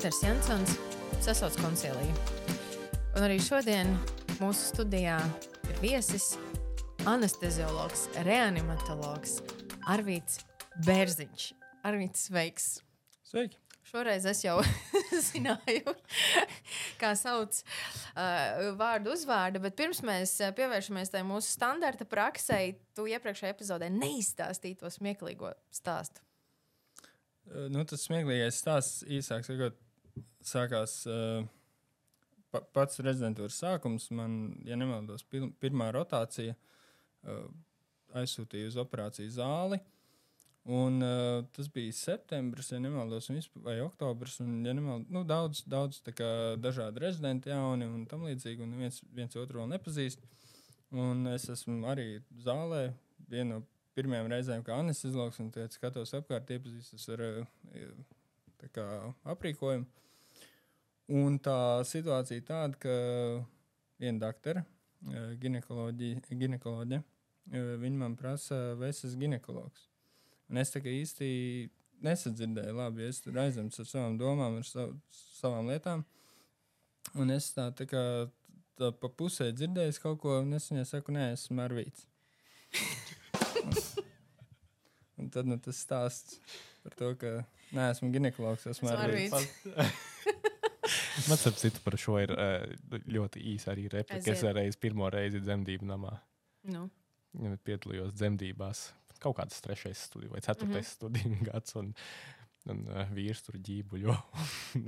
Dr. Jansons sasauc konciliju. Un arī šodien mūsu studijā ir viesis anesteziologs, reanimatologs Arvīts Bērziņš. Arvīts, sveiks! Sveiki! Šoreiz es jau zināju, kā sauc uh, vārdu uzvārdu, bet pirms mēs uh, pievēršamies tai mūsu standarta praksē, tu iepriekšējā epizodē neizstāstīji to smieklīgo stāstu. Uh, nu, tas smieklīgais stāsts īsāk sakot, sākās uh, pa, pats rezidentūras sākums. Man, ja nemaldos, pil, pirmā rotācija uh, aizsūtīja uz operāciju zāli. Un, uh, tas bija septembris, ja nemaldos, vai oktobris. Un, ja nemaldos, nu, daudz, daudz kā, dažādi rezidenti jauni un tam līdzīgi, un viens, viens otru vēl nepazīst. Un es esmu arī zālē, viena no pirmajām reizēm, kā Anis izlauks, un teicu, skatos apkārt, iepazīstos ar kā, aprīkojumu. Un tā situācija tāda, ka viena doktora, ginekoloģija, viņa man prasa, vai es esmu ginekologs. Un es tā kā īsti nesadzirdēju, labi, es tur aizņemts ar savām domām, ar sav, savām lietām. Un es tā, tā kā tā pa pusē dzirdēju kaut ko, un es viņai saku, nē, esmu Marvīts. un, un tad nu, tas stāsts par to, ka neesmu ginekologs, esmu Marvīts. Man ap citu par šo ir ļoti īsa arī replika. Es reiz pirmo reizi dzemdību namā. Nu. Piedalījos dzemdībās kaut kāds trešais studiju vai ceturtais mm -hmm. studiju gads. Un, Un uh, vīrs tur ģībuļo.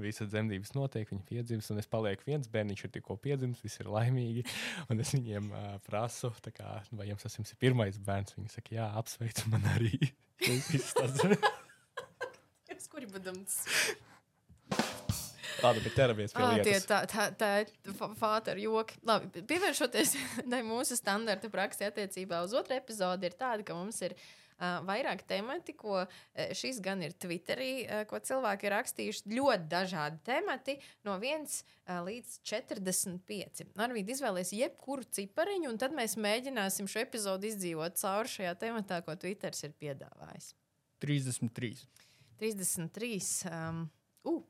Visas dzemdības notiek, viņi piedzimst, un es palieku viens bērniņš, ir tikko piedzimis, viss ir laimīgi. Un es viņiem uh, prasu, kā, vai jums tas ir pirmais bērns. Viņi saka, jā, apsveicu man arī. Tas kuri badams. Labi, bet ķeramies pie lietas. Tā, tā, tā ir fāta ar joku. Labi, pievēršoties mūsu standarta praksē attiecībā uz otru epizodi, ir tāda, ka mums ir uh, vairāk temati, ko šis gan ir Twitterī, uh, ko cilvēki ir rakstījuši. Ļoti dažādi temati, no 1 uh, līdz 45. Arvīd izvēlēs jebkuru cipariņu, un tad mēs mēģināsim šo epizodu izdzīvot cauri šajā tematā, ko Twitters ir piedāvājis. 33. 33. Um, uh,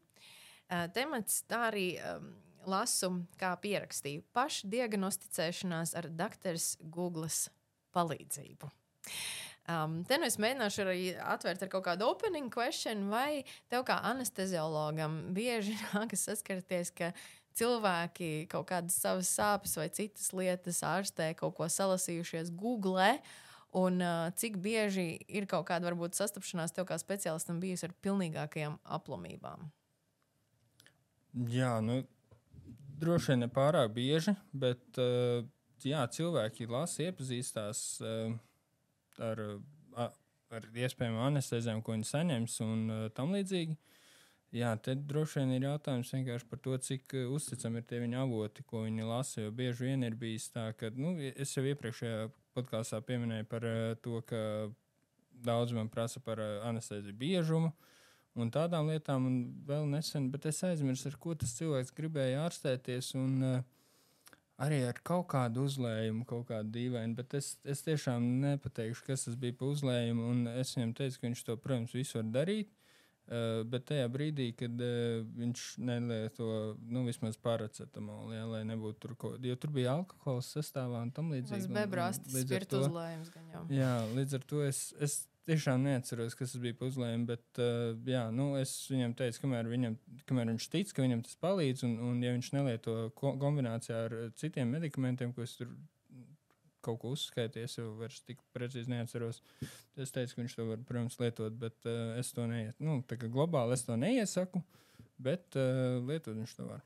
temats tā arī. Um, lasu, kā pierakstīju, pašdiagnosticēšanās ar doktora Google palīdzību. Um, te nu es mēģināšu arī atvērt ar kaut kādu opening question, vai tev kā anesteziologam bieži nākas saskarties, ka cilvēki kaut kādas savas sāpes vai citas lietas ārstē kaut ko salasījušies Google. Un uh, cik bieži ir kaut kāda varbūt sastapšanās tev kā speciālistam bijusi ar pilnīgākajām aplomībām? Jā, nu, droši vien ne pārāk bieži, bet uh, jā, cilvēki lasa, iepazīstās uh, ar, uh, ar iespējamām anestezijām, ko viņi saņems un uh, tam līdzīgi. Jā, te droši vien ir jautājums vienkārši par to, cik uh, uzticami ir tie viņa avoti, ko viņi lasa. Jo bieži vien ir bijis tā, ka nu, es jau iepriekšējā podkāstā pieminēju par uh, to, ka daudz man prasa par uh, anesteziju biežumu. Uh, un tādām lietām. Un vēl nesen, bet es aizmirsu, ar ko tas cilvēks gribēja ārstēties. Un, uh, arī ar kaut kādu uzlējumu, kaut kādu dīvainu, bet es, es tiešām nepateikšu, kas tas bija par uzlējumu. Es viņam teicu, ka viņš to, protams, visu var darīt. Uh, bet tajā brīdī, kad uh, viņš nelieto nu, vismaz paracetamolu, ja, lai nebūtu tur kaut kas, jo tur bija alkohols sastāvā un tam līdzīgi. Tas bebrāstis, spirtu uzlējums gan jau. Jā, līdz ar to es, es tiešām neatceros, kas tas bija pa uzlējumu, bet uh, jā, nu, es viņam teicu, kamēr, viņam, kamēr viņš tic, ka viņam tas palīdz, un, un ja viņš nelieto ko kombinācijā ar citiem medikamentiem, ko es tur kaut ko uzskaitīju, es jau vairs tik precīzi neatceros. Es teicu, ka viņš to var, protams, lietot, bet uh, es to neiesaku. Nu, globāli es to neiesaku, bet uh, lietot viņš to var.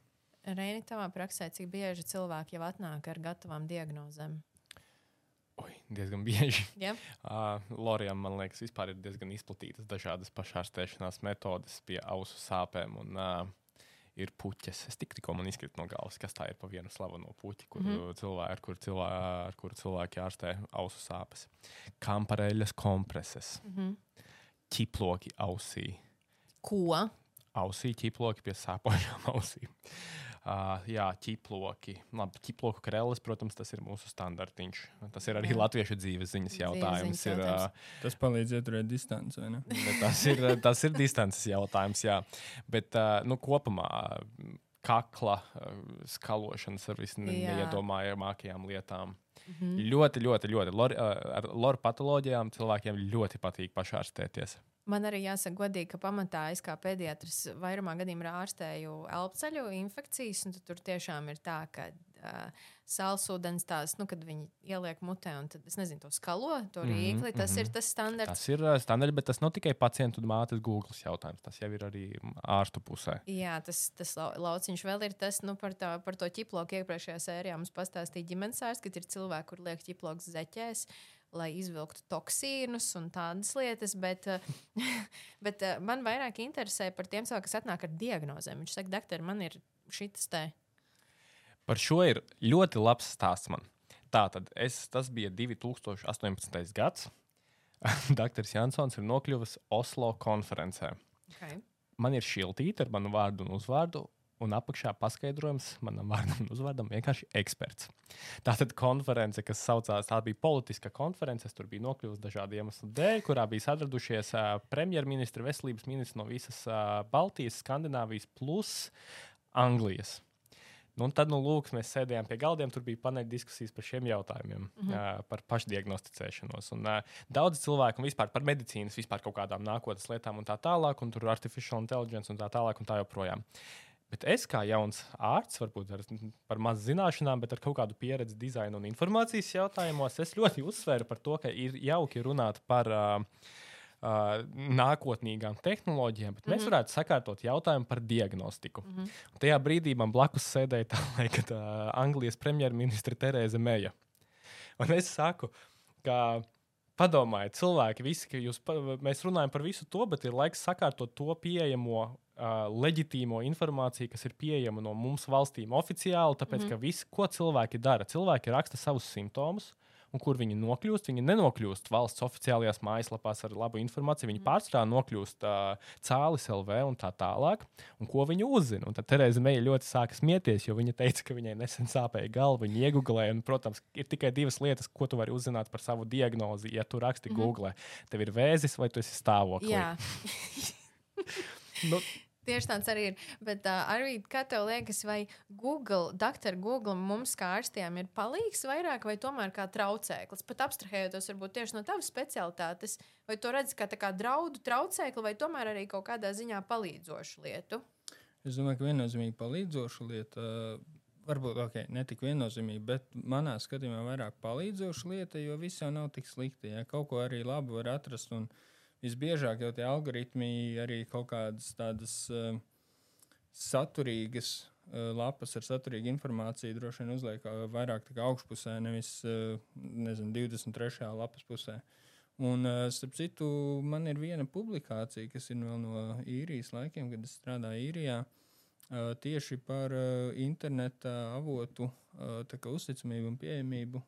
Reini, tavā praksē, cik bieži cilvēki jau atnāk ar gatavām diagnozēm? Oi, diezgan bieži. Yeah. Uh, Lorijam, man liekas, vispār ir diezgan izplatītas dažādas pašārstēšanās metodes pie ausu sāpēm. Un, uh, ir puķis. Es tik, tikko man izkrita no galvas, kas tā ir pa vienu slaveno puķi, kur mm -hmm. cilvēki, ar kuru cilvēki, ar kuru cilvēki ārstē ausu sāpes. Kampareļas kompreses, mm -hmm. ķiploki ausī. Ko? Ausī ķiploki pie sāpošām ausīm. Uh, jā, ķiploki. Labi, ķiploku krēsls, protams, tas ir mūsu standartiņš. Tas ir arī jā. latviešu dzīves ziņas jautājums. Dzīves ir, jautājums. Uh, tas palīdz ieturēt distanci, vai ne? tas, ir, tas ir distances jautājums, jā. Bet uh, nu, kopumā kakla skalošanas ar visneiedomājamākajām lietām. Mm -hmm. Ļoti, ļoti, ļoti. Lor, ar loru patoloģijām cilvēkiem ļoti patīk pašārstēties. Man arī jāsaka, godīgi, ka pamatā es kā pediatrs vairumā gadījumā ārstēju elpoceļu infekcijas. Tur tiešām ir tā, ka uh, sālsūdens tās, nu, kad viņi ieliek mutē un tad, es nezinu, to skalo, to mhm, rīkli. Tas mm -hmm. ir tas standarts. Tas ir standarts, bet tas nav tikai pacientu un mātes Google jautājums. Tas jau ir arī ārstu pusē. Jā, tas, tas lauciņš vēl ir tas, nu, par, tā, par to ķiploku iepriekšējā sērijā mums pastāstīja ģimenes ārsts, ka ir cilvēki, kur liek ķiploks zeķēs lai izvilktu toksīnus un tādas lietas, bet, eh, bet eh, man vairāk interesē par tiem cilvēkiem, kas atnāk ar diagnozēm. Viņš saka, doktor, man ir šis te. Par šo ir ļoti labs stāsts man. Tātad es, tas bija 2018. gads. Dr. Jansons ir nokļuvis Oslo konferencē. Okay. Man ir šiltīte ar manu vārdu un uzvārdu, un apakšā paskaidrojums manam vārdam un uzvārdam vienkārši eksperts. Tātad konference, kas saucās, tā bija politiska konference, tur bija nokļuvusi dažādu iemeslu dēļ, kurā bija sadradušies uh, premjerministri, veselības ministri no visas uh, Baltijas, Skandināvijas plus Anglijas. Nu, tad, nu, lūk, mēs sēdējām pie galdiem, tur bija paneļa diskusijas par šiem jautājumiem, mm -hmm. par pašdiagnosticēšanos. Un, uh, daudz cilvēku vispār par medicīnas, vispār kaut kādām nākotnes lietām un tā tālāk, un tur artificial intelligence un tā tālāk un tā joprojām. Bet es kā jauns ārsts, varbūt ar, par maz zināšanām, bet ar kaut kādu pieredzi dizaina un informācijas jautājumos, es ļoti uzsveru par to, ka ir jauki runāt par uh, uh, nākotnīgām tehnoloģijām, bet mm -hmm. mēs mhm. varētu sakārtot jautājumu par diagnostiku. Mm -hmm. Un tajā brīdī man blakus sēdēja tā laika uh, Anglijas premjerministra Terēza Meija. Un es saku, ka padomājiet, cilvēki, visi, ka jūs, mēs runājam par visu to, bet ir laiks sakārtot to pieejamo uh, leģitīmo informāciju, kas ir pieejama no mums valstīm oficiāli. Tāpēc, mm -hmm. ka viss, ko cilvēki dara, cilvēki raksta savus simptomus. Un kur viņi nokļūst? Viņi nenokļūst valsts oficiālajās mājaslapās ar labu informāciju. Viņi mhm. pārstrādā nokļūst uh, cēlis LV un tā tālāk. Un ko viņi uzzina? Un tad Terēza Meija ļoti sāka smieties, jo viņa teica, ka viņai nesen sāpēja galva. Viņa iegūlēja, un, protams, ir tikai divas lietas, ko tu vari uzzināt par savu diagnozi. Ja tu raksti mm -hmm. Google, tev ir vēzis vai tu esi stāvoklī. nu, Tieši tāds arī ir. Bet uh, arī kā tev liekas, vai Google, doktora Google mums kā ārstiem ir palīgs vairāk vai tomēr kā traucēklis? Pat abstrahējoties varbūt tieši no tavas specialitātes, vai to redz kā, kā draudu traucēkli vai tomēr arī kaut kādā ziņā palīdzošu lietu? Es domāju, ka viennozīmīgi palīdzoša lieta. Varbūt okay, ne tik viennozīmīgi, bet manā skatījumā vairāk palīdzoša lieta, jo viss jau nav tik slikti. Ja? Kaut ko arī labu var atrast. Un, uh, visbiežāk jau tie algoritmi arī kaut kādas tādas uh, saturīgas uh, lapas ar saturīgu informāciju droši vien uzliek uh, vairāk augšpusē, nevis uh, nezinu, 23. lapas pusē. Un, starp citu, man ir viena publikācija, kas ir vēl no īrijas laikiem, kad es strādāju īrijā. Uh, tieši par uh, interneta avotu uh, uzticamību un pieejamību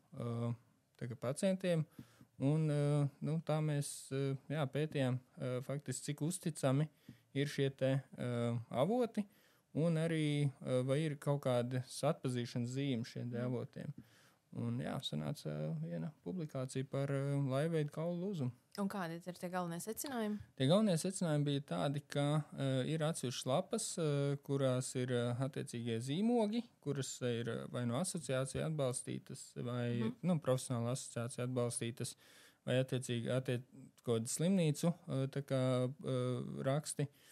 pacientiem. Uh, Un, eh, nu, tā mēs eh, jā, pētījām, eh, faktiski, cik uzticami ir šie te, avoti, un arī vai ir kaut kādas atpazīšanas zīmes šiem avotiem. Un, jā, sanāca viena publikācija par laivveidu kaulu lūzumu. Un kādi ir tie galvenie secinājumi? Tie galvenie secinājumi bija tādi, ka uh, ir atsevišķas lapas, uh, kurās ir uh, attiecīgie zīmogi, kuras ir vai no asociācija atbalstītas, vai mm nu, profesionāla asociācija atbalstītas, vai attiecīgi attiec, kaut kādu slimnīcu uh, kā, uh, raksti. Uh,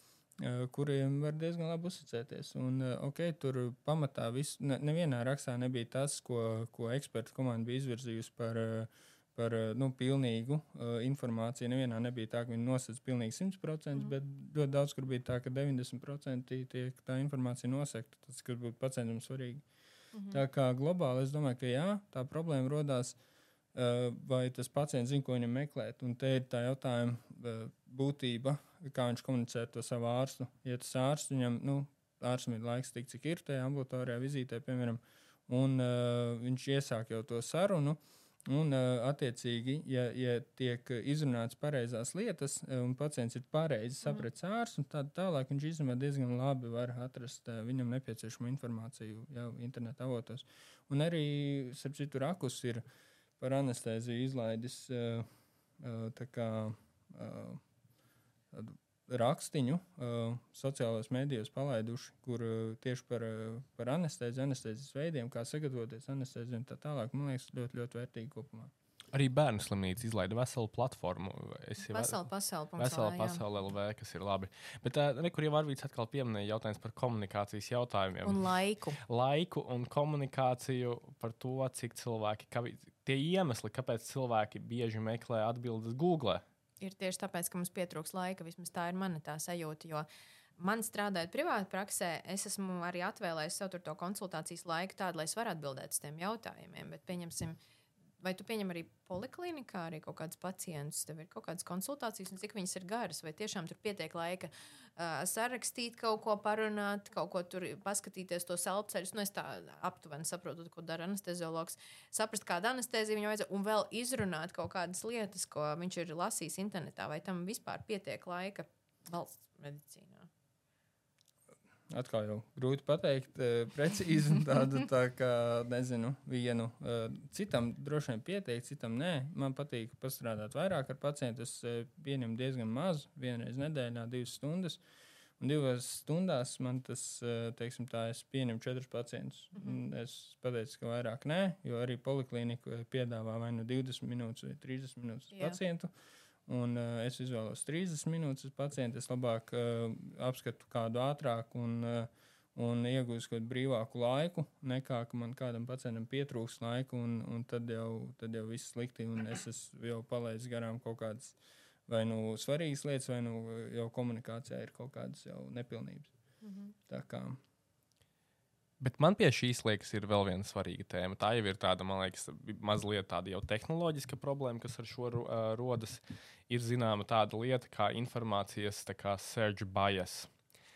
kuriem var diezgan labi uzticēties. Un, uh, okay, tur pamatā vis, ne, nevienā rakstā nebija tas, ko, ko ekspertu komanda bija izvirzījusi par uh, par eh, nu, pilnīgu uh, informāciju. Nevienā nebija tā, ka viņi nosacīja pilnīgi 100%, mm. bet ļoti daudz kur bija tā, ka 90% tiek tā informācija nosekta. Tas, kas būtu pacientam svarīgi. Mm -hmm. Tā kā globāli es domāju, ka jā, tā problēma radās. Uh, vai tas pacients zina, ko viņam meklēt? Un te ir tā jautājuma uh, būtība, kā viņš komunicē to savu ārstu. Ja tas ārsts viņam, nu, ārstam ir laiks tik, cik ir tajā ambulatorijā vizītē, piemēram, un uh, viņš iesāk jau to sarunu, uh, Un, attiecīgi, ja, ja tiek izrunāts pareizās lietas, un pacients ir pareizi sapratis mm. ārsts, tad tālāk viņš īstenībā diezgan labi var atrast viņam nepieciešamo informāciju jau interneta avotos. Un arī, starp citu, rakus ir par anesteziju izlaidis kā, rakstiņu uh, sociālajos mēdījos palaiduši, kur uh, tieši par, uh, par anesteziju, anestezijas veidiem, kā sagatavoties anestezijai un tā tālāk. Man liekas, ļoti, ļoti vērtīgi kopumā. Arī bērnu slimnīca izlaida veselu platformu. Vesela pasaule. Vesela pasaule LV, kas ir labi. Bet uh, kur jau Arvīts atkal pieminēja jautājums par komunikācijas jautājumiem. Un laiku. Laiku un komunikāciju par to, cik cilvēki, kā, tie iemesli, kāpēc cilvēki bieži meklē atbildes Google ir tieši tāpēc, ka mums pietrūks laika. Vismaz tā ir mana tā sajūta. Jo man strādājot privāti praksē, es esmu arī atvēlējis sev to konsultācijas laiku tādu, lai es varētu atbildēt uz tiem jautājumiem. Bet, pieņemsim, vai tu pieņem arī poliklinikā arī kaut kādus pacientus, tev ir kaut kādas konsultācijas, un cik viņas ir garas, vai tiešām tur pietiek laika uh, sarakstīt kaut ko, parunāt, kaut ko tur paskatīties, tos elpceļus. Nu, es tā aptuveni saprotu, ko dara anesteziologs. Saprast, kāda anestezija viņam vajadzēja, un vēl izrunāt kaut kādas lietas, ko viņš ir lasījis internetā, vai tam vispār pietiek laika valsts medicīnā. Atkal jau grūti pateikt, uh, precīzi tādu tā kā, nezinu, vienu. Uh, citam droši vien pietiek, citam nē. Man patīk pastrādāt vairāk ar pacientu. Es uh, pieņemu diezgan maz, vienreiz nedēļā, divas stundas. Un divās stundās man tas, teiksim, tā, es pieņemu četrus pacientus. Mm -hmm. Es pateicu, ka vairāk nē, jo arī poliklinika piedāvā vai nu 20 minūtes vai 30 minūtes Jā. pacientu. Uh, Un, uh, es izvēlos 30 minūtes pacientu. Es labāk uh, apskatu kādu ātrāku un, uh, un iegūstu kādu brīvāku laiku, nekā ka man kādam pacientam pietrūks laika, un, un tad, jau, tad jau viss slikti. Es esmu jau palaidis garām kaut kādas vai nu svarīgas lietas, vai nu jau komunikācijā ir kaut kādas nepilnības. Mm -hmm. Tā kā Bet man pie šīs liekas, ir vēl viena svarīga tēma. Tā jau ir tāda, man liekas, mazliet tāda jau tehnoloģiska problēma, kas ar šo uh, rodas. Ir zināma tāda lieta kā informācijas kā search bias.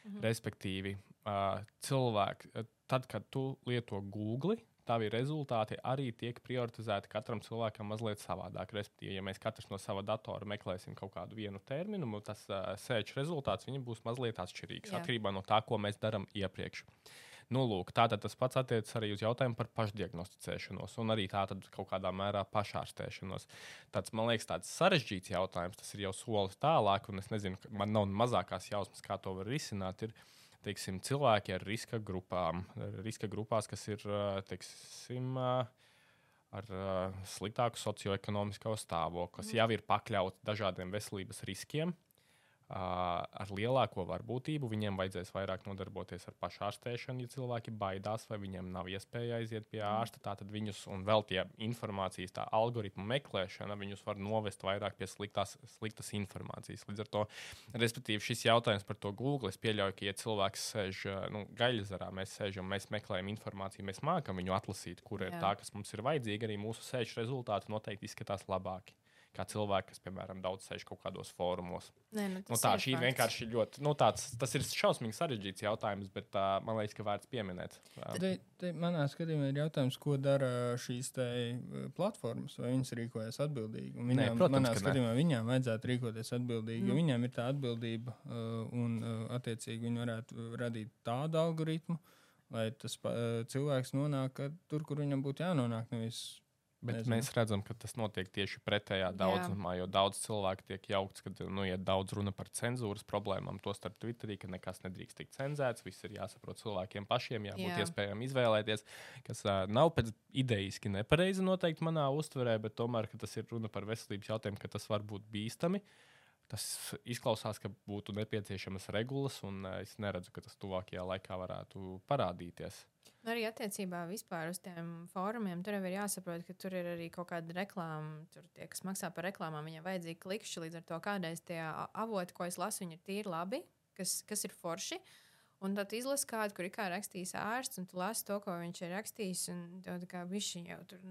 Mhm. Respektīvi, uh, cilvēki, tad, kad tu lieto Google, tavi rezultāti arī tiek prioritizēti katram cilvēkam mazliet savādāk. Respektīvi, ja mēs katrs no sava datora meklēsim kaut kādu vienu terminu, tas uh, search rezultāts būs mazliet atšķirīgs Jā. atkarībā no tā, ko mēs darām iepriekš. Uh, Nu, lūk, tātad tas pats attiecas arī uz jautājumu par pašdiagnosticēšanos un arī tātad kaut kādā mērā pašārstēšanos. Tāds, man liekas, tāds sarežģīts jautājums, tas ir jau solis tālāk, un es nezinu, man nav mazākās jausmas, kā to var risināt. Ir, teiksim, cilvēki ar riska grupām, riska grupās, kas ir teiksim, ar sliktāku socioekonomisko stāvokli, kas mhm. jau ir pakļauti dažādiem veselības riskiem ar lielāko varbūtību viņiem vajadzēs vairāk nodarboties ar pašārstēšanu, ja cilvēki baidās vai viņiem nav iespēja aiziet pie mm. ārsta. Tātad viņus un vēl tie informācijas, tā algoritmu meklēšana, viņus var novest vairāk pie sliktās, sliktas informācijas. Līdz ar to, respektīvi, šis jautājums par to Google, es pieļauju, ka, ja cilvēks sēž nu, gaļasarā, mēs sēžam, mēs meklējam informāciju, mēs mākam viņu atlasīt, kur Jā. ir tā, kas mums ir vajadzīga, arī mūsu sēžu rezultāti noteikti izskatās labāki kā cilvēki, kas, piemēram, daudz sēž kaut kādos fórumos. Nē, nu, nu, tā šī ir vienkārši ļoti, nu, tāds, tas ir šausmīgi sarežģīts jautājums, bet uh, man liekas, ka vērts pieminēt. Te, te manā skatījumā ir jautājums, ko dara šīs platformas, vai viņas rīkojas atbildīgi. Un viņām, Nē, protams, manā skatījumā ne. viņām vajadzētu rīkoties atbildīgi, mm. jo viņām ir tā atbildība uh, un, uh, attiecīgi, viņi varētu radīt tādu algoritmu, lai tas uh, cilvēks nonāk tur, kur viņam būtu jānonāk. Nevis Bet Nezinu. mēs redzam, ka tas notiek tieši pretējā daudzumā, jo daudz cilvēku tiek jaukts, ka nu, ja daudz runa par cenzūras problēmām, to starp Twitterī, ka nekas nedrīkst tikt cenzēts, viss ir jāsaprot cilvēkiem pašiem, jābūt Jā. iespējām izvēlēties, kas uh, nav pēc idejiski nepareizi noteikti manā uztverē, bet tomēr tas ir runa par veselības jautājumu, ka tas var būt bīstami. Tas izklausās, ka būtu nepieciešamas regulas, un es neredzu, ka tas tuvākajā laikā varētu parādīties. Nu, arī attiecībā vispār uz tiem fórumiem tur ir jāsaprot, ka tur ir arī kaut kāda reklāma. Tur tie, kas maksā par reklāmām, viņiem vajadzīgi klikšķi. Līdz ar to kādreiz tie avoti, ko es lasu, viņi ir tīri labi, kas, kas ir forši. Un tad izlasi kādu, kur ir kā rakstījis ārsts, un tu lasi to, ko viņš ir rakstījis. Tad kā viņš jau tur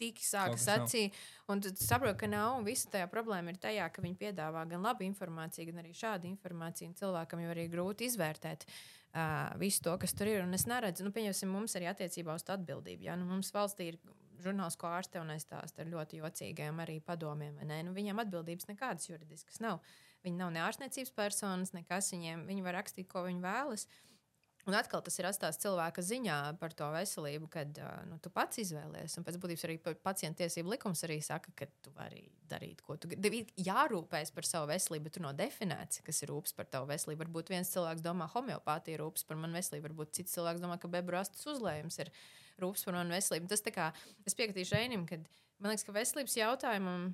tīki sāka sacīt. Un tad saproti, ka nav. Visa tā problēma ir tajā, ka viņi piedāvā gan labu informāciju, gan arī šādu informāciju. Cilvēkam jau arī grūti izvērtēt. Uh, uh, visu to, kas tur ir. Un es neredzu, nu, pieņemsim, mums arī attiecībā uz atbildību. Ja? Nu, mums valstī ir žurnālistisko ārste un aizstāsta ar ļoti jocīgiem arī padomiem. Nu, viņiem atbildības nekādas juridiskas nav. Viņi nav ne ārstniecības personas, nekas viņiem. Viņi var rakstīt, ko viņi vēlas. Un atkal tas ir atstāts cilvēka ziņā par to veselību, kad nu, tu pats izvēlējies. Un pēc būtības arī pacienta tiesību likums arī saka, ka tu vari darīt, ko tu gribi. Jārūpējas par savu veselību, bet tu nav definēts, kas ir rūpes par tavu veselību. Varbūt viens cilvēks domā, homeopātija ir rūpes par manu veselību, varbūt cits cilvēks domā, ka bebrastas uzlējums ir rūpes par manu veselību. Tas kā, es piekritīšu Reinim, ka man liekas, ka veselības jautājumam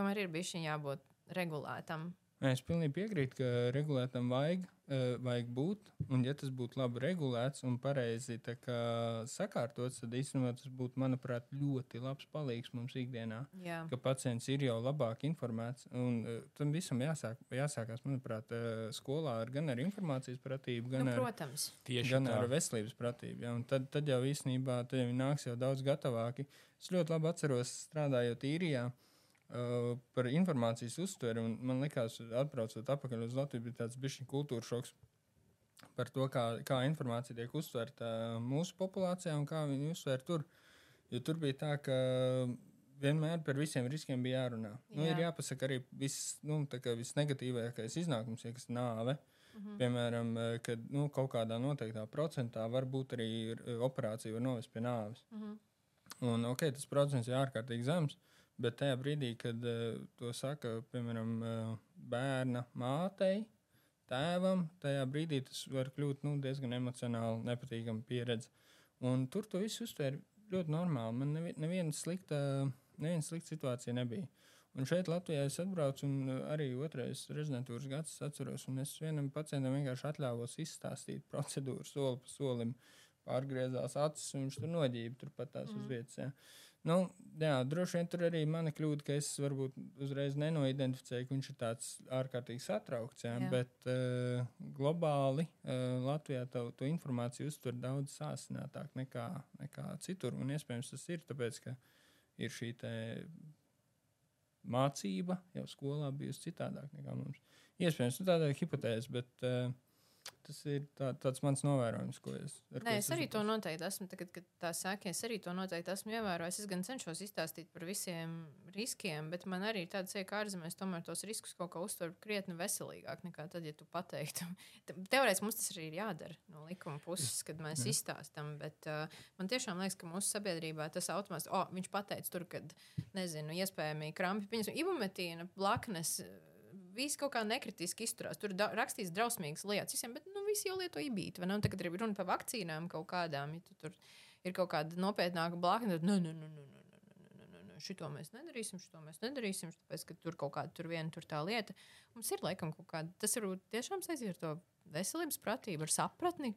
tomēr ir bijis jābūt regulētam Es pilnīgi piekrītu, ka regulētam vajag, uh, vajag būt. Un, ja tas būtu labi regulēts un pareizi sakārtots, tad īstenībā tas būtu, manuprāt, ļoti labs palīgs mums ikdienā. Jā. Ka pacients ir jau labāk informēts. Un, uh, tam visam jāsāk, jāsākās, manuprāt, uh, skolā ar, gan ar informācijas pratību, gan, nu, protams. ar, gan tā. ar veselības pratību. Ja? Tad, tad jau īstenībā tad jau nāks jau daudz gatavāki. Es ļoti labi atceros, strādājot īrijā. Uh, Uh, par informācijas uztveri. Man liekas, atbraucot atpakaļ uz Latviju, bija tāds bišķiņu kultūra šoks par to, kā, kā informācija tiek uztverta mūsu populācijā un kā viņi uztver tur. Jo tur bija tā, ka vienmēr par visiem riskiem bija jārunā. Jā. Nu, ir jāpasaka arī viss, nu, negatīvākais iznākums, ja kas nāve. Mm -hmm. Piemēram, kad nu, kaut kādā noteiktā procentā var būt arī operācija, var novest pie nāves. Mm -hmm. Un, okay, tas procents ir ārkārtīgi zems. Bet tajā brīdī, kad uh, to saka, piemēram, uh, bērna mātei, tēvam, tajā brīdī tas var kļūt nu, diezgan emocionāli nepatīkama pieredze. Un tur to visu uztvēra ļoti normāli. Man nevi, neviena slikta, neviena slikta situācija nebija. Un šeit Latvijā es atbraucu, un arī otrais rezidentūras gads atceros, un es vienam pacientam vienkārši atļāvos izstāstīt procedūru soli pa solim. Pārgriezās acis, un viņš tur noģība turpat tās mm. uz vietas. Ja. Nu, jā, droši vien tur arī mana kļūda, ka es varbūt uzreiz nenoidentificēju, ka viņš ir tāds ārkārtīgi satraukts. Jā, jā. Bet uh, globāli uh, Latvijā to, to informāciju uztver daudz sāsinātāk nekā, nekā citur. Un iespējams tas ir tāpēc, ka ir šī mācība jau skolā bijusi citādāk nekā mums. Iespējams, tāda ir hipotēze, bet uh, Tas ir tā, tāds mans novērojums, ko es. Nē, ko es, es arī to noteikti esmu. Tagad, kad tā sākās, es arī to noteikti esmu ievērojis. Es gan cenšos izstāstīt par visiem riskiem, bet man arī ir tāds, ka ārzemēs tomēr tos riskus kaut kā uztver krietni veselīgāk nekā tad, ja tu pateiktu. Teorētiski mums tas arī ir jādara no likuma puses, kad mēs Jā. izstāstām. Bet uh, man tiešām liekas, ka mūsu sabiedrībā tas automātiski, oh, viņš pateica tur, kad, nezinu, iespējami krampi, piemēram, ibumetīna, blaknes visi kaut kā nekritiski izturās. Tur ir rakstīts drausmīgas lietas visiem, bet nu, visi jau lieto ibīti. Un tagad ir runa par vakcīnām kaut kādām. Ja tu tur ir kaut kāda nopietnāka blakne, tad, nu, nu, nu, nu, nu, nu, nu, nu, nu, šito mēs nedarīsim, šito mēs nedarīsim, tāpēc, ka tur kaut kāda tur viena tur tā lieta. Mums ir laikam kaut kāda, tas varbūt tiešām saistīts ar to veselības pratību, ar sapratni.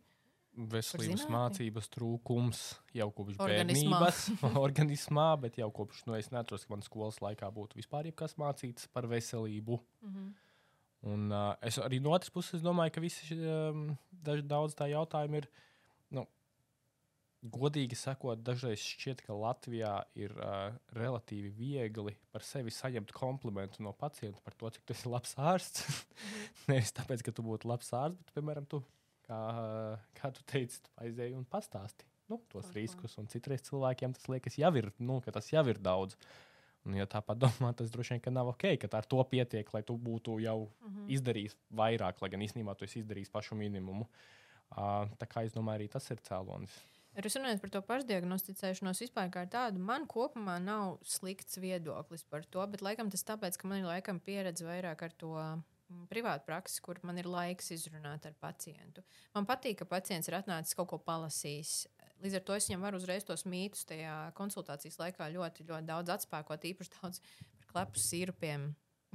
Veselības mācības trūkums jau kopš organismā. bērnības, organismā, bet jau kopš, nu, es neatceros, ka man skolas laikā būtu vispār jebkas mācīts par veselību. Mm -hmm. Un uh, es arī no otras puses domāju, ka visi um, daž, daudz tā jautājumu ir, nu, godīgi sakot, dažreiz šķiet, ka Latvijā ir uh, relatīvi viegli par sevi saņemt komplimentu no pacienta par to, cik tu esi labs ārsts. Nevis tāpēc, ka tu būtu labs ārsts, bet, piemēram, tu kā, kā tu teici, aizēji un pastāsti nu, tos Aha. riskus. Un citreiz cilvēkiem tas liekas, jau ir, nu, tas jau ir daudz. Un, ja tā padomā, tas droši vien nav ok, ka ar to pietiek, lai tu būtu jau mhm. -huh. izdarījis vairāk, lai gan īstenībā tu esi izdarījis pašu minimumu. Uh, tā kā es domāju, arī tas ir cēlonis. Jūs runājat par to pašdiagnosticēšanos vispār kā tādu. Man kopumā nav slikts viedoklis par to, bet laikam tas tāpēc, ka man ir laikam pieredze vairāk ar to Mm, privāta praksa, kur man ir laiks izrunāt ar pacientu. Man patīk, ka pacients ir atnācis kaut ko palasījis. Līdz ar to es viņam varu uzreiz tos mītus tajā konsultācijas laikā ļoti, ļoti daudz atspēkot, īpaši daudz par klepu sīrupiem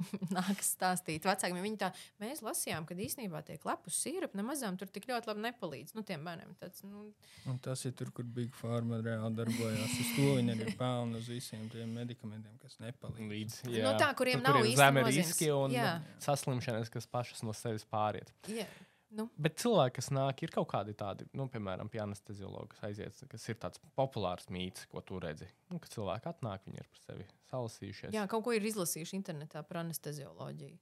nākas stāstīt vecākiem. Viņi tā, mēs lasījām, ka īstenībā tie klepus sīrupi nemazām tur tik ļoti labi nepalīdz. Nu, tiem bērniem tāds, nu... Un tas ir tur, kur Big Pharma reāli darbojās. Uz to viņi arī pelna uz visiem tiem medikamentiem, kas nepalīdz. Līdz, jā. nu, tā, kuriem tur, nav kur īsti riski un jā. saslimšanas, kas pašas no sevis pāriet. Jā. Nu. Bet cilvēki, kas nāk, ir kaut kādi tādi, nu, piemēram, pie anesteziologa, kas aiziet, kas ir tāds populārs mīts, ko tu redzi. Nu, kad cilvēki atnāk, viņi ir par sevi salasījušies. Jā, kaut ko ir izlasījuši internetā par anestezioloģiju.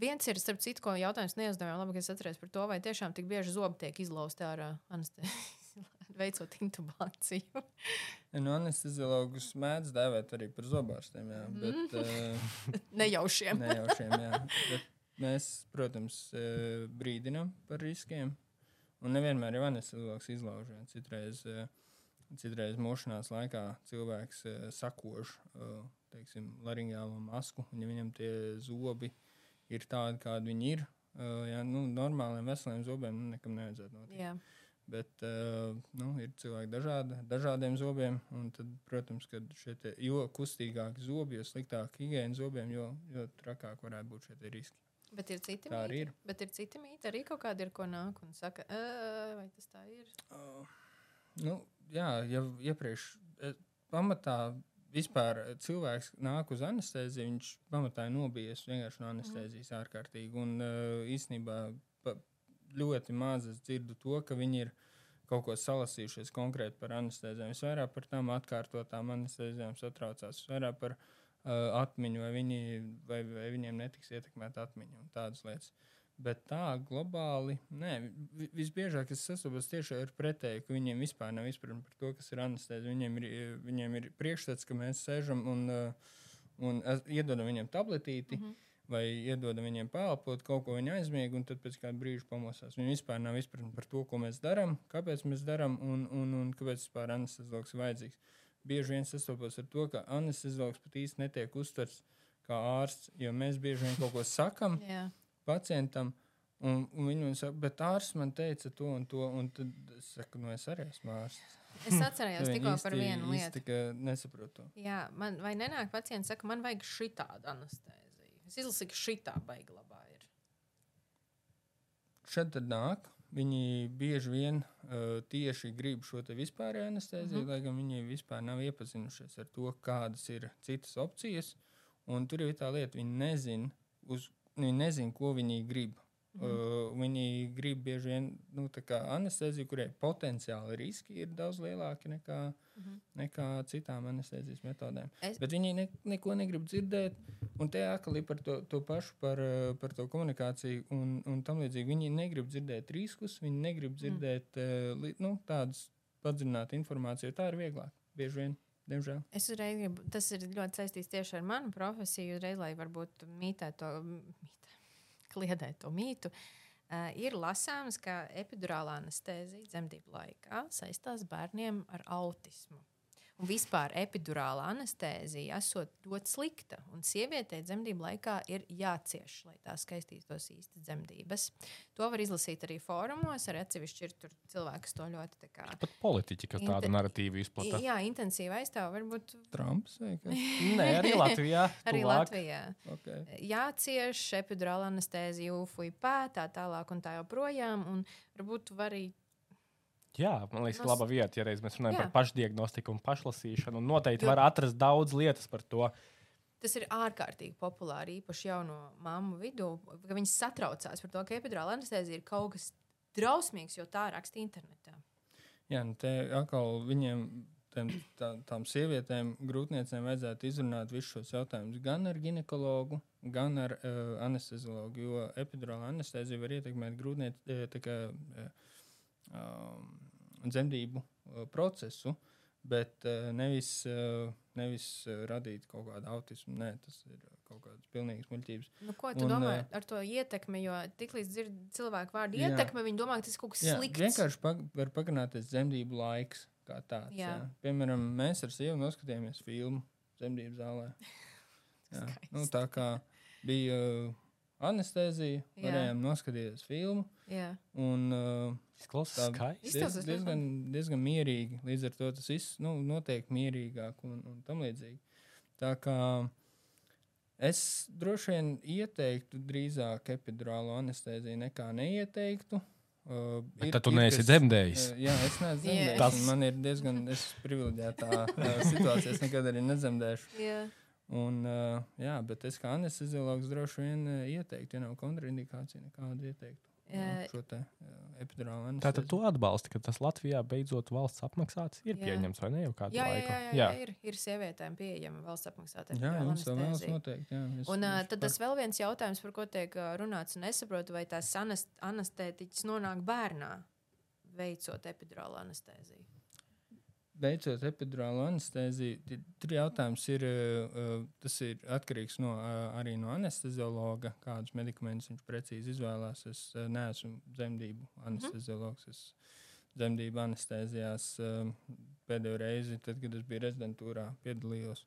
Viens ir, starp citu, ko jautājums neuzdevām, labi, ka es atceros par to, vai tiešām tik bieži zobi tiek izlausti ārā anestezijā. veicot intubāciju. nu, anesteziologus mēdz dēvēt arī par zobārstiem, jā, bet uh, Nejaušiem. nejaušiem. Jā. Bet mēs, protams, uh, brīdinām par riskiem. Un nevienmēr jau anesteziologs izlauž. jā. Citreiz, uh, citreiz mošanās laikā cilvēks uh, sakož teiksim, laringālo masku, un ja viņam tie zobi ir tādi, kādi viņi ir, jā, nu, normāliem veseliem zobiem nu, nekam nevajadzētu notikt. Jā. Bet nu, ir cilvēki dažādi, dažādiem zobiem. un Tad, protams, ka šie jo kustīgāki zobi, jo sliktāka higiēna zobiem, jo, jo trakāk varētu būt šie riski. Bet ir citi Tā arī mīti. ir. Bet ir citi mīti arī kaut kādi, ir, ko nāk un saka, "Ē, vai tas tā ir? Uh, nu, jā, jau iepriekš eh, pamatā vispār eh, cilvēks nāk uz anesteziju, viņš pamatā ir nobijies vienkārši no anestezijas mm. ārkārtīgi. Un uh, īstenībā pa, ļoti maz es dzirdu to, ka viņi ir kaut ko salasījušies konkrēti par anestezijām. Visvairāk par tām atkārtotām anestezijām satraucās, visvairāk par uh, atmiņu, vai, viņi, vai, vai viņiem netiks ietekmēta atmiņa un tādas lietas. Bet tā globāli, nē, vi- visbiežāk es sastopos tieši ar pretēju, ka viņiem vispār nav izpratne par to, kas ir anestezija. Viņiem ir, viņiem ir priekšstats, ka mēs sēžam un, uh, un iedodam viņiem tabletīti. Mm -hmm. Vai iedodam viņiem pēlpot, kaut ko viņi aizmiega, un tad pēc kāda brīža pamosās. Viņi vispār nav izpratne par to, ko mēs darām, kāpēc mēs darām un, un, un kāpēc vispār anesteziologs ir vajadzīgs. Bieži vien sastopos ar to, ka anesteziologs pat īsti netiek uztverts kā ārsts, jo mēs bieži vien kaut ko sakam, Jā. pacientam. Un, un viņi man saka, bet ārsts man teica to un to. Un tad es saku, nu es arī esmu ārsts. Es atcerējos Viņi tikko par īsti- vienu īsti lietu. ka Nesaprotu. to. Jā, man vai nenāk pacients, saka, man vajag šitādu anesteziju. Es izlasīju, ka šitā beiga labā ir. Šeit tad nāk. Viņi bieži vien uh, tieši grib šo te vispārējo anesteziju, mm. -hmm. lai gan viņi vispār nav iepazinušies ar to, kādas ir citas opcijas. Un tur ir tā lieta, viņi nezina, uz, viņi nezin, ko viņi grib. Mm uh, viņi grib bieži vien nu, anesteziju, kurai potenciāli riski ir daudz lielāki nekā, mm. -hmm. nekā citām anestezijas metodēm. Es- Bet viņi ne, neko negrib dzirdēt. Un te atkal par to, to pašu, par, par to komunikāciju un, un tam līdzīgi. Viņi negrib dzirdēt riskus, viņi negrib dzirdēt mm. uh, nu, tādas padziļinātu informāciju. Tā ir vieglāk, bieži vien, diemžēl. Es uzreiz gribu, tas ir ļoti saistīts tieši ar manu profesiju, uzreiz, lai varbūt mītētu to, mītē, kliedētu to mītu. Uh, ir lasāms, ka epidurālā anestezija dzemdību laikā saistās bērniem ar autismu. Un vispār epidurāla anestezija esot ļoti slikta. Un sievietei dzemdību laikā ir jācieš, lai tā skaistītos īsti dzemdības. To var izlasīt arī fórumos, arī atsevišķi ir tur cilvēki, kas to ļoti tā kā. Pat politiķi, kas tādu narratīvu izplata. Jā, intensīvi aizstāv. Varbūt Trumps vai kas? Nē, arī Latvijā. arī. Latvijā. Okay. Jācieš epidurāla anestezija, ufuja pētā, tālāk un tā joprojām. Un varbūt tu vari Jā, man liekas, ka Nos- laba vieta, ja reiz mēs runājam Jā. Par pašdiagnostiku un pašlasīšanu. Un noteikti Jo- var atrast daudz lietas par to. Tas ir ārkārtīgi populāri, īpaši jauno mammu vidū, ka viņas satraucās par to, ka epidurāla anestezija ir kaut kas drausmīgs, jo tā raksta internetā. Jā, nu te atkal viņiem, tiem, tā, tām sievietēm, grūtniecēm vajadzētu izrunāt visus šos jautājumus gan ar ginekologu, gan ar uh, anesteziologu. Jo epidurāla anestezija var ietekmēt grūtniecības uh, um, dzemdību uh, procesu, bet uh, nevis, uh, nevis radīt kaut kādu autismu. Nē, tas ir kaut kādas pilnīgas muļķības. Nu, ko tu Un, domā eh, ar to ietekmi? Jo tiklīdz dzird cilvēku vārdu Jā. ietekme, viņi domā, ka tas ir kaut kas Jā, slikts. vienkārši pag var pagarināties dzemdību laiks. Tāds, jā. Jā. Piemēram, mēs ar sievu noskatījāmies filmu dzemdību zālē. Nu, tā kā bija uh, anestezija, Jā. varējām noskatīties filmu. Jā. Un, uh, Izklausās tā skaisti. diez, Izklausās diezgan, diezgan mierīgi. Līdz ar to tas viss nu, notiek mierīgāk un, un tam līdzīgi. Tā kā es droši vien ieteiktu drīzāk epidurālo anesteziju nekā neieteiktu. Uh, Bet ir- tad tu ir, neesi kas- dzemdējis. Uh, jā, es neesmu dzemdējis. Tas- Tas... Man ir diezgan es privileģētā uh, situācijā. Es nekad arī nedzemdēšu. Jā. Un, uh, jā, bet es kā anesteziologs droši vien uh, ieteiktu, ja nav kontraindikācija, nekādu ieteiktu. Jā. Uh, epidurālu Tātad tu atbalsti, ka tas Latvijā beidzot valsts apmaksāts ir Jā. pieņemts vai ne jau kādu Jā, jā, laiku? jā, jā, jā, ir, ir sievietēm pieejama valsts apmaksāta Jā, viņas to vēlas noteikti. Jā, es, Un, es tad tas vēl viens jautājums, par ko tiek runāts, un es saprotu, vai tās anest anestētiķis nonāk bērnā. veicot epidurālu anesteziju? Veicot epidurālu anesteziju, tur jautājums ir, tas ir atkarīgs no, arī no anesteziologa, kādus medikamentus viņš precīzi izvēlās. Es neesmu dzemdību anesteziologs. Es dzemdību anestezijās pēdējo reizi, tad, kad es biju rezidentūrā, piedalījos.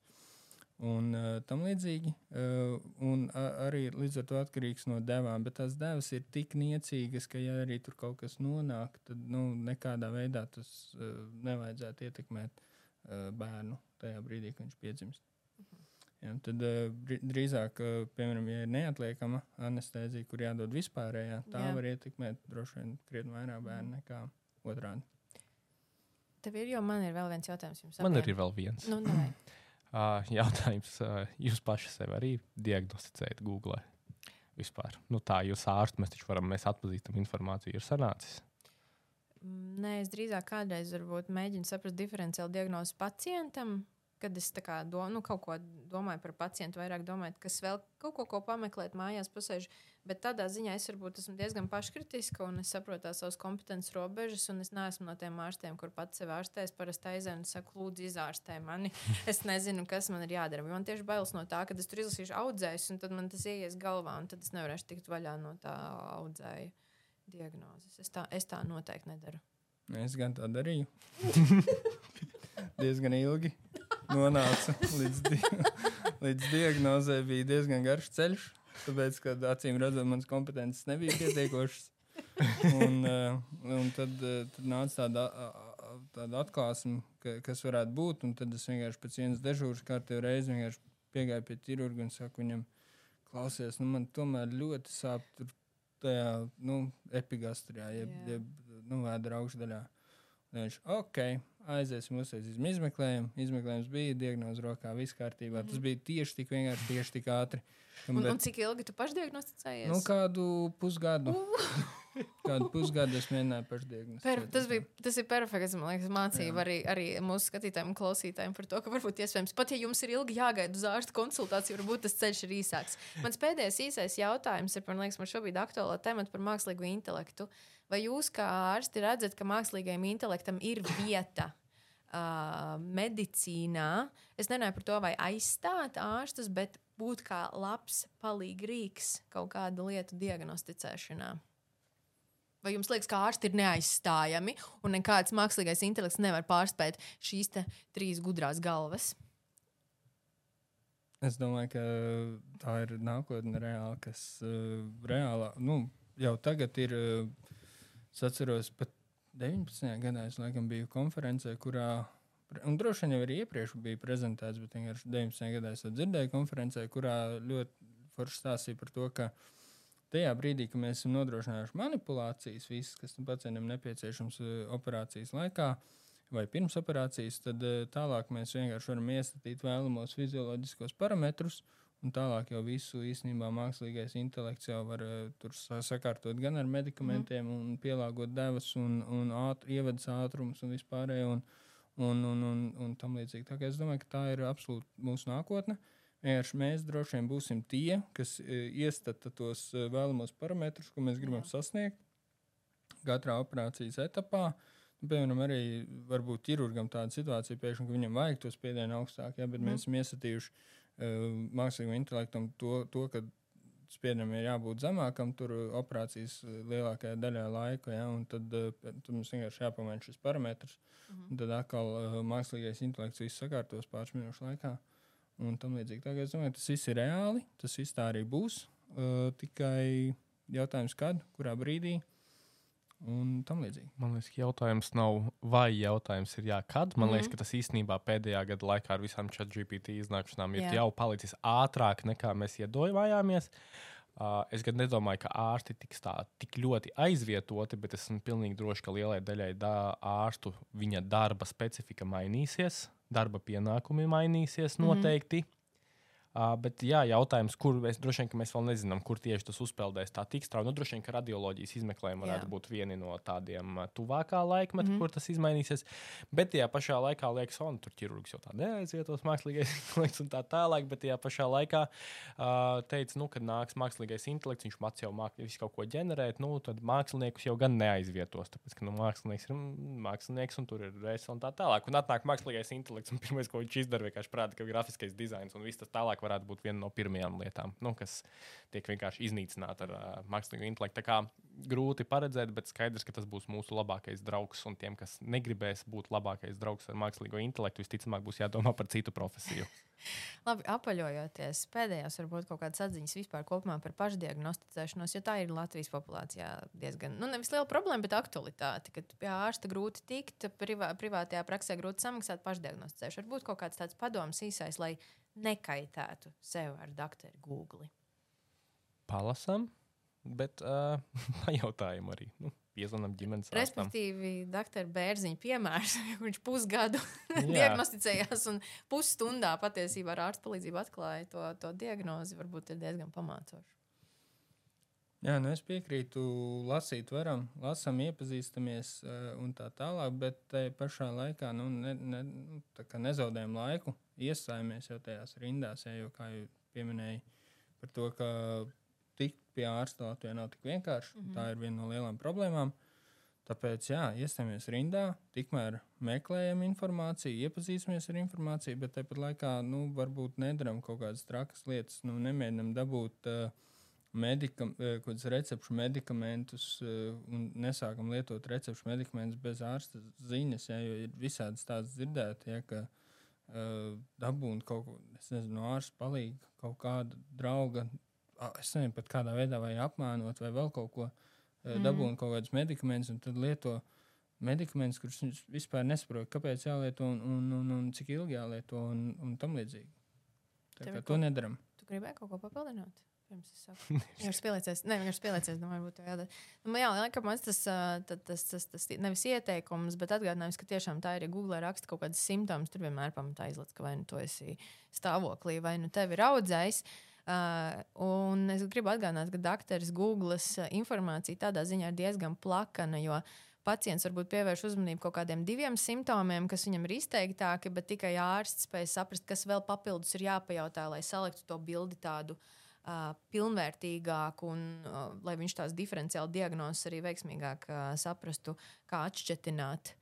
Un uh, tam līdzīgi, uh, un uh, arī līdz ar to atkarīgs no devām. Bet tās devas ir tik niecīgas, ka, ja arī tur kaut kas nonāk, tad nu, nekādā veidā tas uh, nevajadzētu ietekmēt uh, bērnu tajā brīdī, kad viņš piedzimst. Mhm. Ja, tad uh, drīzāk, uh, piemēram, ja ir neatliekama anestezija, kur jādod vispārējā, tā Jā. var ietekmēt droši vien krietni vairāk bērnu nekā otrādi. Tev ir, jo man ir vēl viens jautājums. Jums man ir vēl viens. Nu, Uh, jautājums, jūs paši sev arī diagnosticējat Google? Vispār. Nu, tā jūs ārsts, mēs taču varam, mēs atpazīstam informāciju, ir sanācis. Mm, nē, es drīzāk kādreiz mēģinu saprast diferenciālu diagnozi pacientam, kad es domāju, nu, kaut ko domāju par pacientu, vairāk domāju, kas vēl kaut ko, ko pameklēt mājās, pasēž. Bet tādā ziņā es varbūt esmu diezgan paškritiska un es saprotu savas kompetences robežas. Es neesmu no tiem ārstiem, kur pats sev ārstē. Es parasti aizēnu un saku, lūdzu, izārstē mani. Es nezinu, kas man ir jādara. Man tieši bailes no tā, ka es tur izlasīšu audzējus, un tad man tas ieies galvā, un tad es nevarēšu tikt vaļā no tā audzēja diagnozes. Es tā, es tā noteikti nedaru. Es gan tā darīju. diezgan ilgi nonāca līdz, di līdz diagnozē. Bija diezgan garš ceļš, tāpēc, ka acīm redzot, manas kompetences nebija pietiekošas. un, uh, un tad, uh, tad nāca tāda, tāda atklāsme, ka, kas varētu būt. Tad es vienkārši pēc vienas dežūras kārtībā reizes piegāju pie ķirurga un saku viņam, klausies, nu, man tomēr ļoti sāp tur tajā nu, epigastrijā, jeb, jeb nu, vēdera augšdaļā. Un viņš, ok, aiziesim, uztaisīsim izmeklējumu. Izmeklējums bija, diagnoze rokā, viss kārtībā. Mm -hmm. Tas mhm. bija tieši tik vienkārši, tieši tik ātri. Un, un, bet, un cik ilgi tu pašdiagnosticējies? Nu, kādu pusgadu. Kādu pusgadu es mēģināju pašdiagnosticēt. Tas, bija, tas ir perfekts, man liekas, mācība arī, arī mūsu skatītājiem un klausītājiem par to, ka varbūt iespējams pat, ja jums ir ilgi jāgaida uz ārsta konsultāciju, varbūt tas ceļš ir īsāks. Mans pēdējais īsais jautājums ir par, man liekas, man šobrīd aktuālo tematu par mākslīgo intelektu. Uh, Vai jūs kā ārsti redzat, ka mākslīgajam intelektam ir vieta? Uh, medicīnā es nerunāju par to, vai aizstāt ārstus, bet būt kā labs palīgrīgs kaut kādu lietu diagnosticēšanā. Vai jums liekas, ka ārsti ir neaizstājami un nekāds mākslīgais intelekts nevar pārspēt šīs trīs gudrās galvas? Es domāju, ka tā ir nākotne reāli, kas uh, reālā, nu, jau tagad ir. Uh, Es atceros, pat 19. gadā es laikam biju konferencē, kurā, un droši vien jau arī iepriekš bija prezentēts, bet vienkārši 19. gadā es dzirdēju konferencē, kurā ļoti forši stāstīja par to, ka tajā brīdī, kad mēs esam nodrošinājuši manipulācijas, visas, kas tam pacientam nepieciešams eh, operācijas laikā, vai pirms operācijas, tad eh, tālāk mēs vienkārši varam iestatīt vēlamos fizioloģiskos parametrus. Un tālāk jau visu īstenībā mākslīgais intelekts jau var uh, sakārtot gan ar medikamentiem, mm. un pielāgot devas, un, un ātr, ievadas ātrums un vispārējo, un, un, un, un, un tam līdzīgi. Tā es domāju, ka tā ir absolūti mūsu nākotne. Vienkārši mēs droši vien būsim tie, kas uh, iestata tos uh, vēlamos parametrus, ko mēs gribam Jā. sasniegt katrā operācijas etapā. Nu, piemēram, arī varbūt ķirurgam tāda situācija, pēkšņi, ka viņam vajag to spiedienu augstāk, ja, bet mm. mēs esam iesatījuši mākslīgam intelektam to, to ka spiedienam ir jābūt zemākam, tur operācijas lielākajā daļā laika, ja, un tad, tad mums vienkārši jāpamaina šis parametrs. Mm -hmm. Tad atkal uh, mākslīgais intelekts viss sakārtos pāris minūšu laikā. Un tam līdzīgi. Tā, es domāju, tas viss ir reāli, tas viss tā arī būs. Uh, tikai jautājums, kad, kurā brīdī un tam līdzīgi. Man liekas, ka jautājums nav vai jautājums ir jā, kad. Man mm -hmm. liekas, ka tas īstenībā pēdējā gada laikā ar visām chat GPT iznākšanām ir jā. jau palicis ātrāk nekā mēs iedomājāmies. Uh, es gan nedomāju, ka ārsti tiks tā tik ļoti aizvietoti, bet esmu pilnīgi drošs, ka lielai daļai da ārstu viņa darba specifika mainīsies, darba pienākumi mainīsies mhm. noteikti. Mm -hmm. Uh, bet, jā, jautājums, kur mēs droši vien mēs vēl nezinām, kur tieši tas uzpeldēs. Tā tik strauji. Nu, droši vien, ka radioloģijas izmeklējumi varētu jā. būt vieni no tādiem tuvākā laikmeta, mm -hmm. kur tas izmainīsies. Bet tajā pašā laikā liekas, ka tur ķirurgs jau tā neaizvietos mākslīgais intelekts un tā tālāk. Bet tajā pašā laikā uh, teica, nu, kad nāks mākslīgais intelekts, viņš mācīs jau māk, visu kaut ko ģenerēt, nu, tad māksliniekus jau gan neaizvietos. Tāpēc, ka nu, mākslinieks ir mākslinieks un tur ir reizes un tā tālāk. Un atnāk mākslīgais intelekts un pirmais, ko viņš izdara, vienkārši prāta, ka grafiskais dizains un viss tas tālāk varētu būt viena no pirmajām lietām, nu, kas tiek vienkārši iznīcināta ar uh, mākslīgo intelektu. Tā kā grūti paredzēt, bet skaidrs, ka tas būs mūsu labākais draugs. Un tiem, kas negribēs būt labākais draugs ar mākslīgo intelektu, visticamāk būs jādomā par citu profesiju. Labi, apaļojoties, pēdējās varbūt kaut kādas atziņas vispār par pašdiagnosticēšanos, jo tā ir Latvijas populācijā diezgan, nu, nevis liela problēma, bet aktualitāte, ka pie ārsta grūti tikt, privā, privātajā praksē grūti samaksāt pašdiagnosticēšanu. Varbūt kaut kāds tāds padoms īsais, lai nekaitētu sev ar doktoru Google? Palasam, bet uh, pajautājumu arī. Nu, Piezvanām ģimenes ārstam. Respektīvi, doktora Bērziņa piemērs, viņš pusgadu diagnosticējās un pusstundā patiesībā ar ārstu palīdzību atklāja to, to diagnozi. Varbūt ir diezgan pamācoši. Jā, nu es piekrītu, lasīt varam, lasām, iepazīstamies uh, un tā tālāk, bet tajā pašā laikā nu, ne, ne, nu, nezaudējam laiku, iestājamies jau tajās rindās, ja, jo, kā jau pieminēju, par to, ka tikt pie ārsta Latvijā nav tik vienkārši. Mm -hmm. Tā ir viena no lielām problēmām. Tāpēc, jā, iestājamies rindā, tikmēr meklējam informāciju, iepazīsimies ar informāciju, bet tāpat laikā nu, varbūt nedaram kaut kādas trakas lietas, nu, nemēģinam dabūt uh, medikam, eh, recepšu medikamentus uh, un nesākam lietot recepšu medikamentus bez ārsta ziņas, ja, jo ir visādas tādas dzirdētas, ja, ka uh, dabūna kaut ko nezinu, no ārsta palīdzību, kaut kāda drauga es nezinu, pat kādā veidā vai apmānot, vai vēl kaut ko mm. dabūnu kaut kādus medikamentus, un tad lieto medikamentus, kurus viņš vispār nesaprot, kāpēc jālieto un, un, un, un cik ilgi jālieto un, un tam līdzīgi. Tā kā to nedaram. Tu gribēji kaut ko papildināt? Pirms es saku, vienkārši pieliecies, ne, vienkārši pieliecies, domāju, būtu jādara. Nu, jā, laikam, man tas, tas, tas, tas, tas nevis ieteikums, bet atgādinājums, ka tiešām tā ir, ja Google raksta kaut kādas simptomas, tur vienmēr pamatā izlaiž, ka vai nu tu esi stāvoklī, vai nu tevi ir audzējis. Uh, un es gribu atgādināt, ka doktors Google informācija tādā ziņā ir diezgan plakana, jo pacients varbūt pievērš uzmanību kaut kādiem diviem simptomiem, kas viņam ir izteiktāki, bet tikai ārsts spēj saprast, kas vēl papildus ir jāpajautā, lai saliktu to bildi tādu uh, pilnvērtīgāku un uh, lai viņš tās diferenciāli diagnozes arī veiksmīgāk uh, saprastu, kā atšķetināt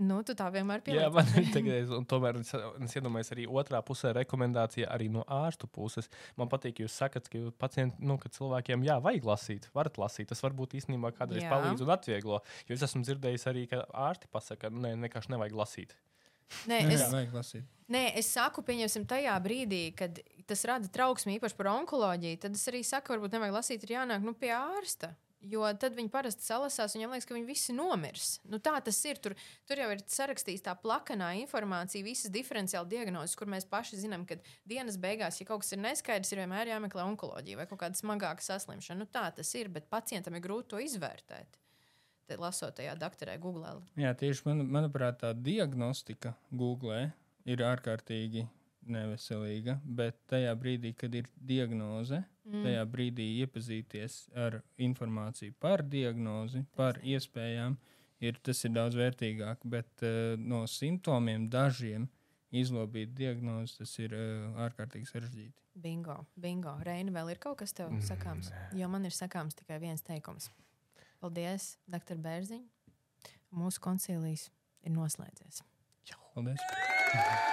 Nu, tu tā vienmēr pieliec. Jā, man ir tagad, un tomēr es, es iedomājos arī otrā pusē rekomendācija arī no ārstu puses. Man patīk, ka jūs sakat, ka pacienti, nu, ka cilvēkiem jā, vajag lasīt, varat lasīt. Tas varbūt īstenībā kādreiz jā. palīdz un atvieglo. Jo es esmu dzirdējis arī, ka ārsti pasaka, ka ne, vienkārši nevajag lasīt. Nē, es, jā. Nē, es saku, pieņemsim, tajā brīdī, kad tas rada trauksmi īpaši par onkoloģiju, tad es arī saku, varbūt nevajag lasīt, ir jānāk nu, pie ārsta. Jo tad viņi parasti salasās, viņiem liekas, ka viņi visi nomirs. Nu, tā tas ir. Tur, tur jau ir sarakstīta tā plakanā informācija, visas diferenciāla diagnozes, kur mēs paši zinām, ka dienas beigās, ja kaut kas ir neskaidrs, ir vienmēr jāmeklē onkoloģija vai kaut kāda smagāka saslimšana. Nu, tā tas ir, bet pacientam ir grūti to izvērtēt. Lasot tajā doktorē, Google. Jā, tieši man, manuprāt, tā diagnostika Google ir ārkārtīgi neveselīga, bet tajā brīdī, kad ir diagnoze, mm. tajā brīdī iepazīties ar informāciju par diagnozi, par iespējām, ir, tas ir daudz vērtīgāk. Bet uh, no simptomiem dažiem izlobīt diagnozi, tas ir uh, ārkārtīgi sarežģīti. Bingo, bingo. Reina, vēl ir kaut kas tev mm. sakāms? Jo man ir sakāms tikai viens teikums. Paldies, doktor Bērziņ. Mūsu koncilijas ir noslēdzies. Paldies!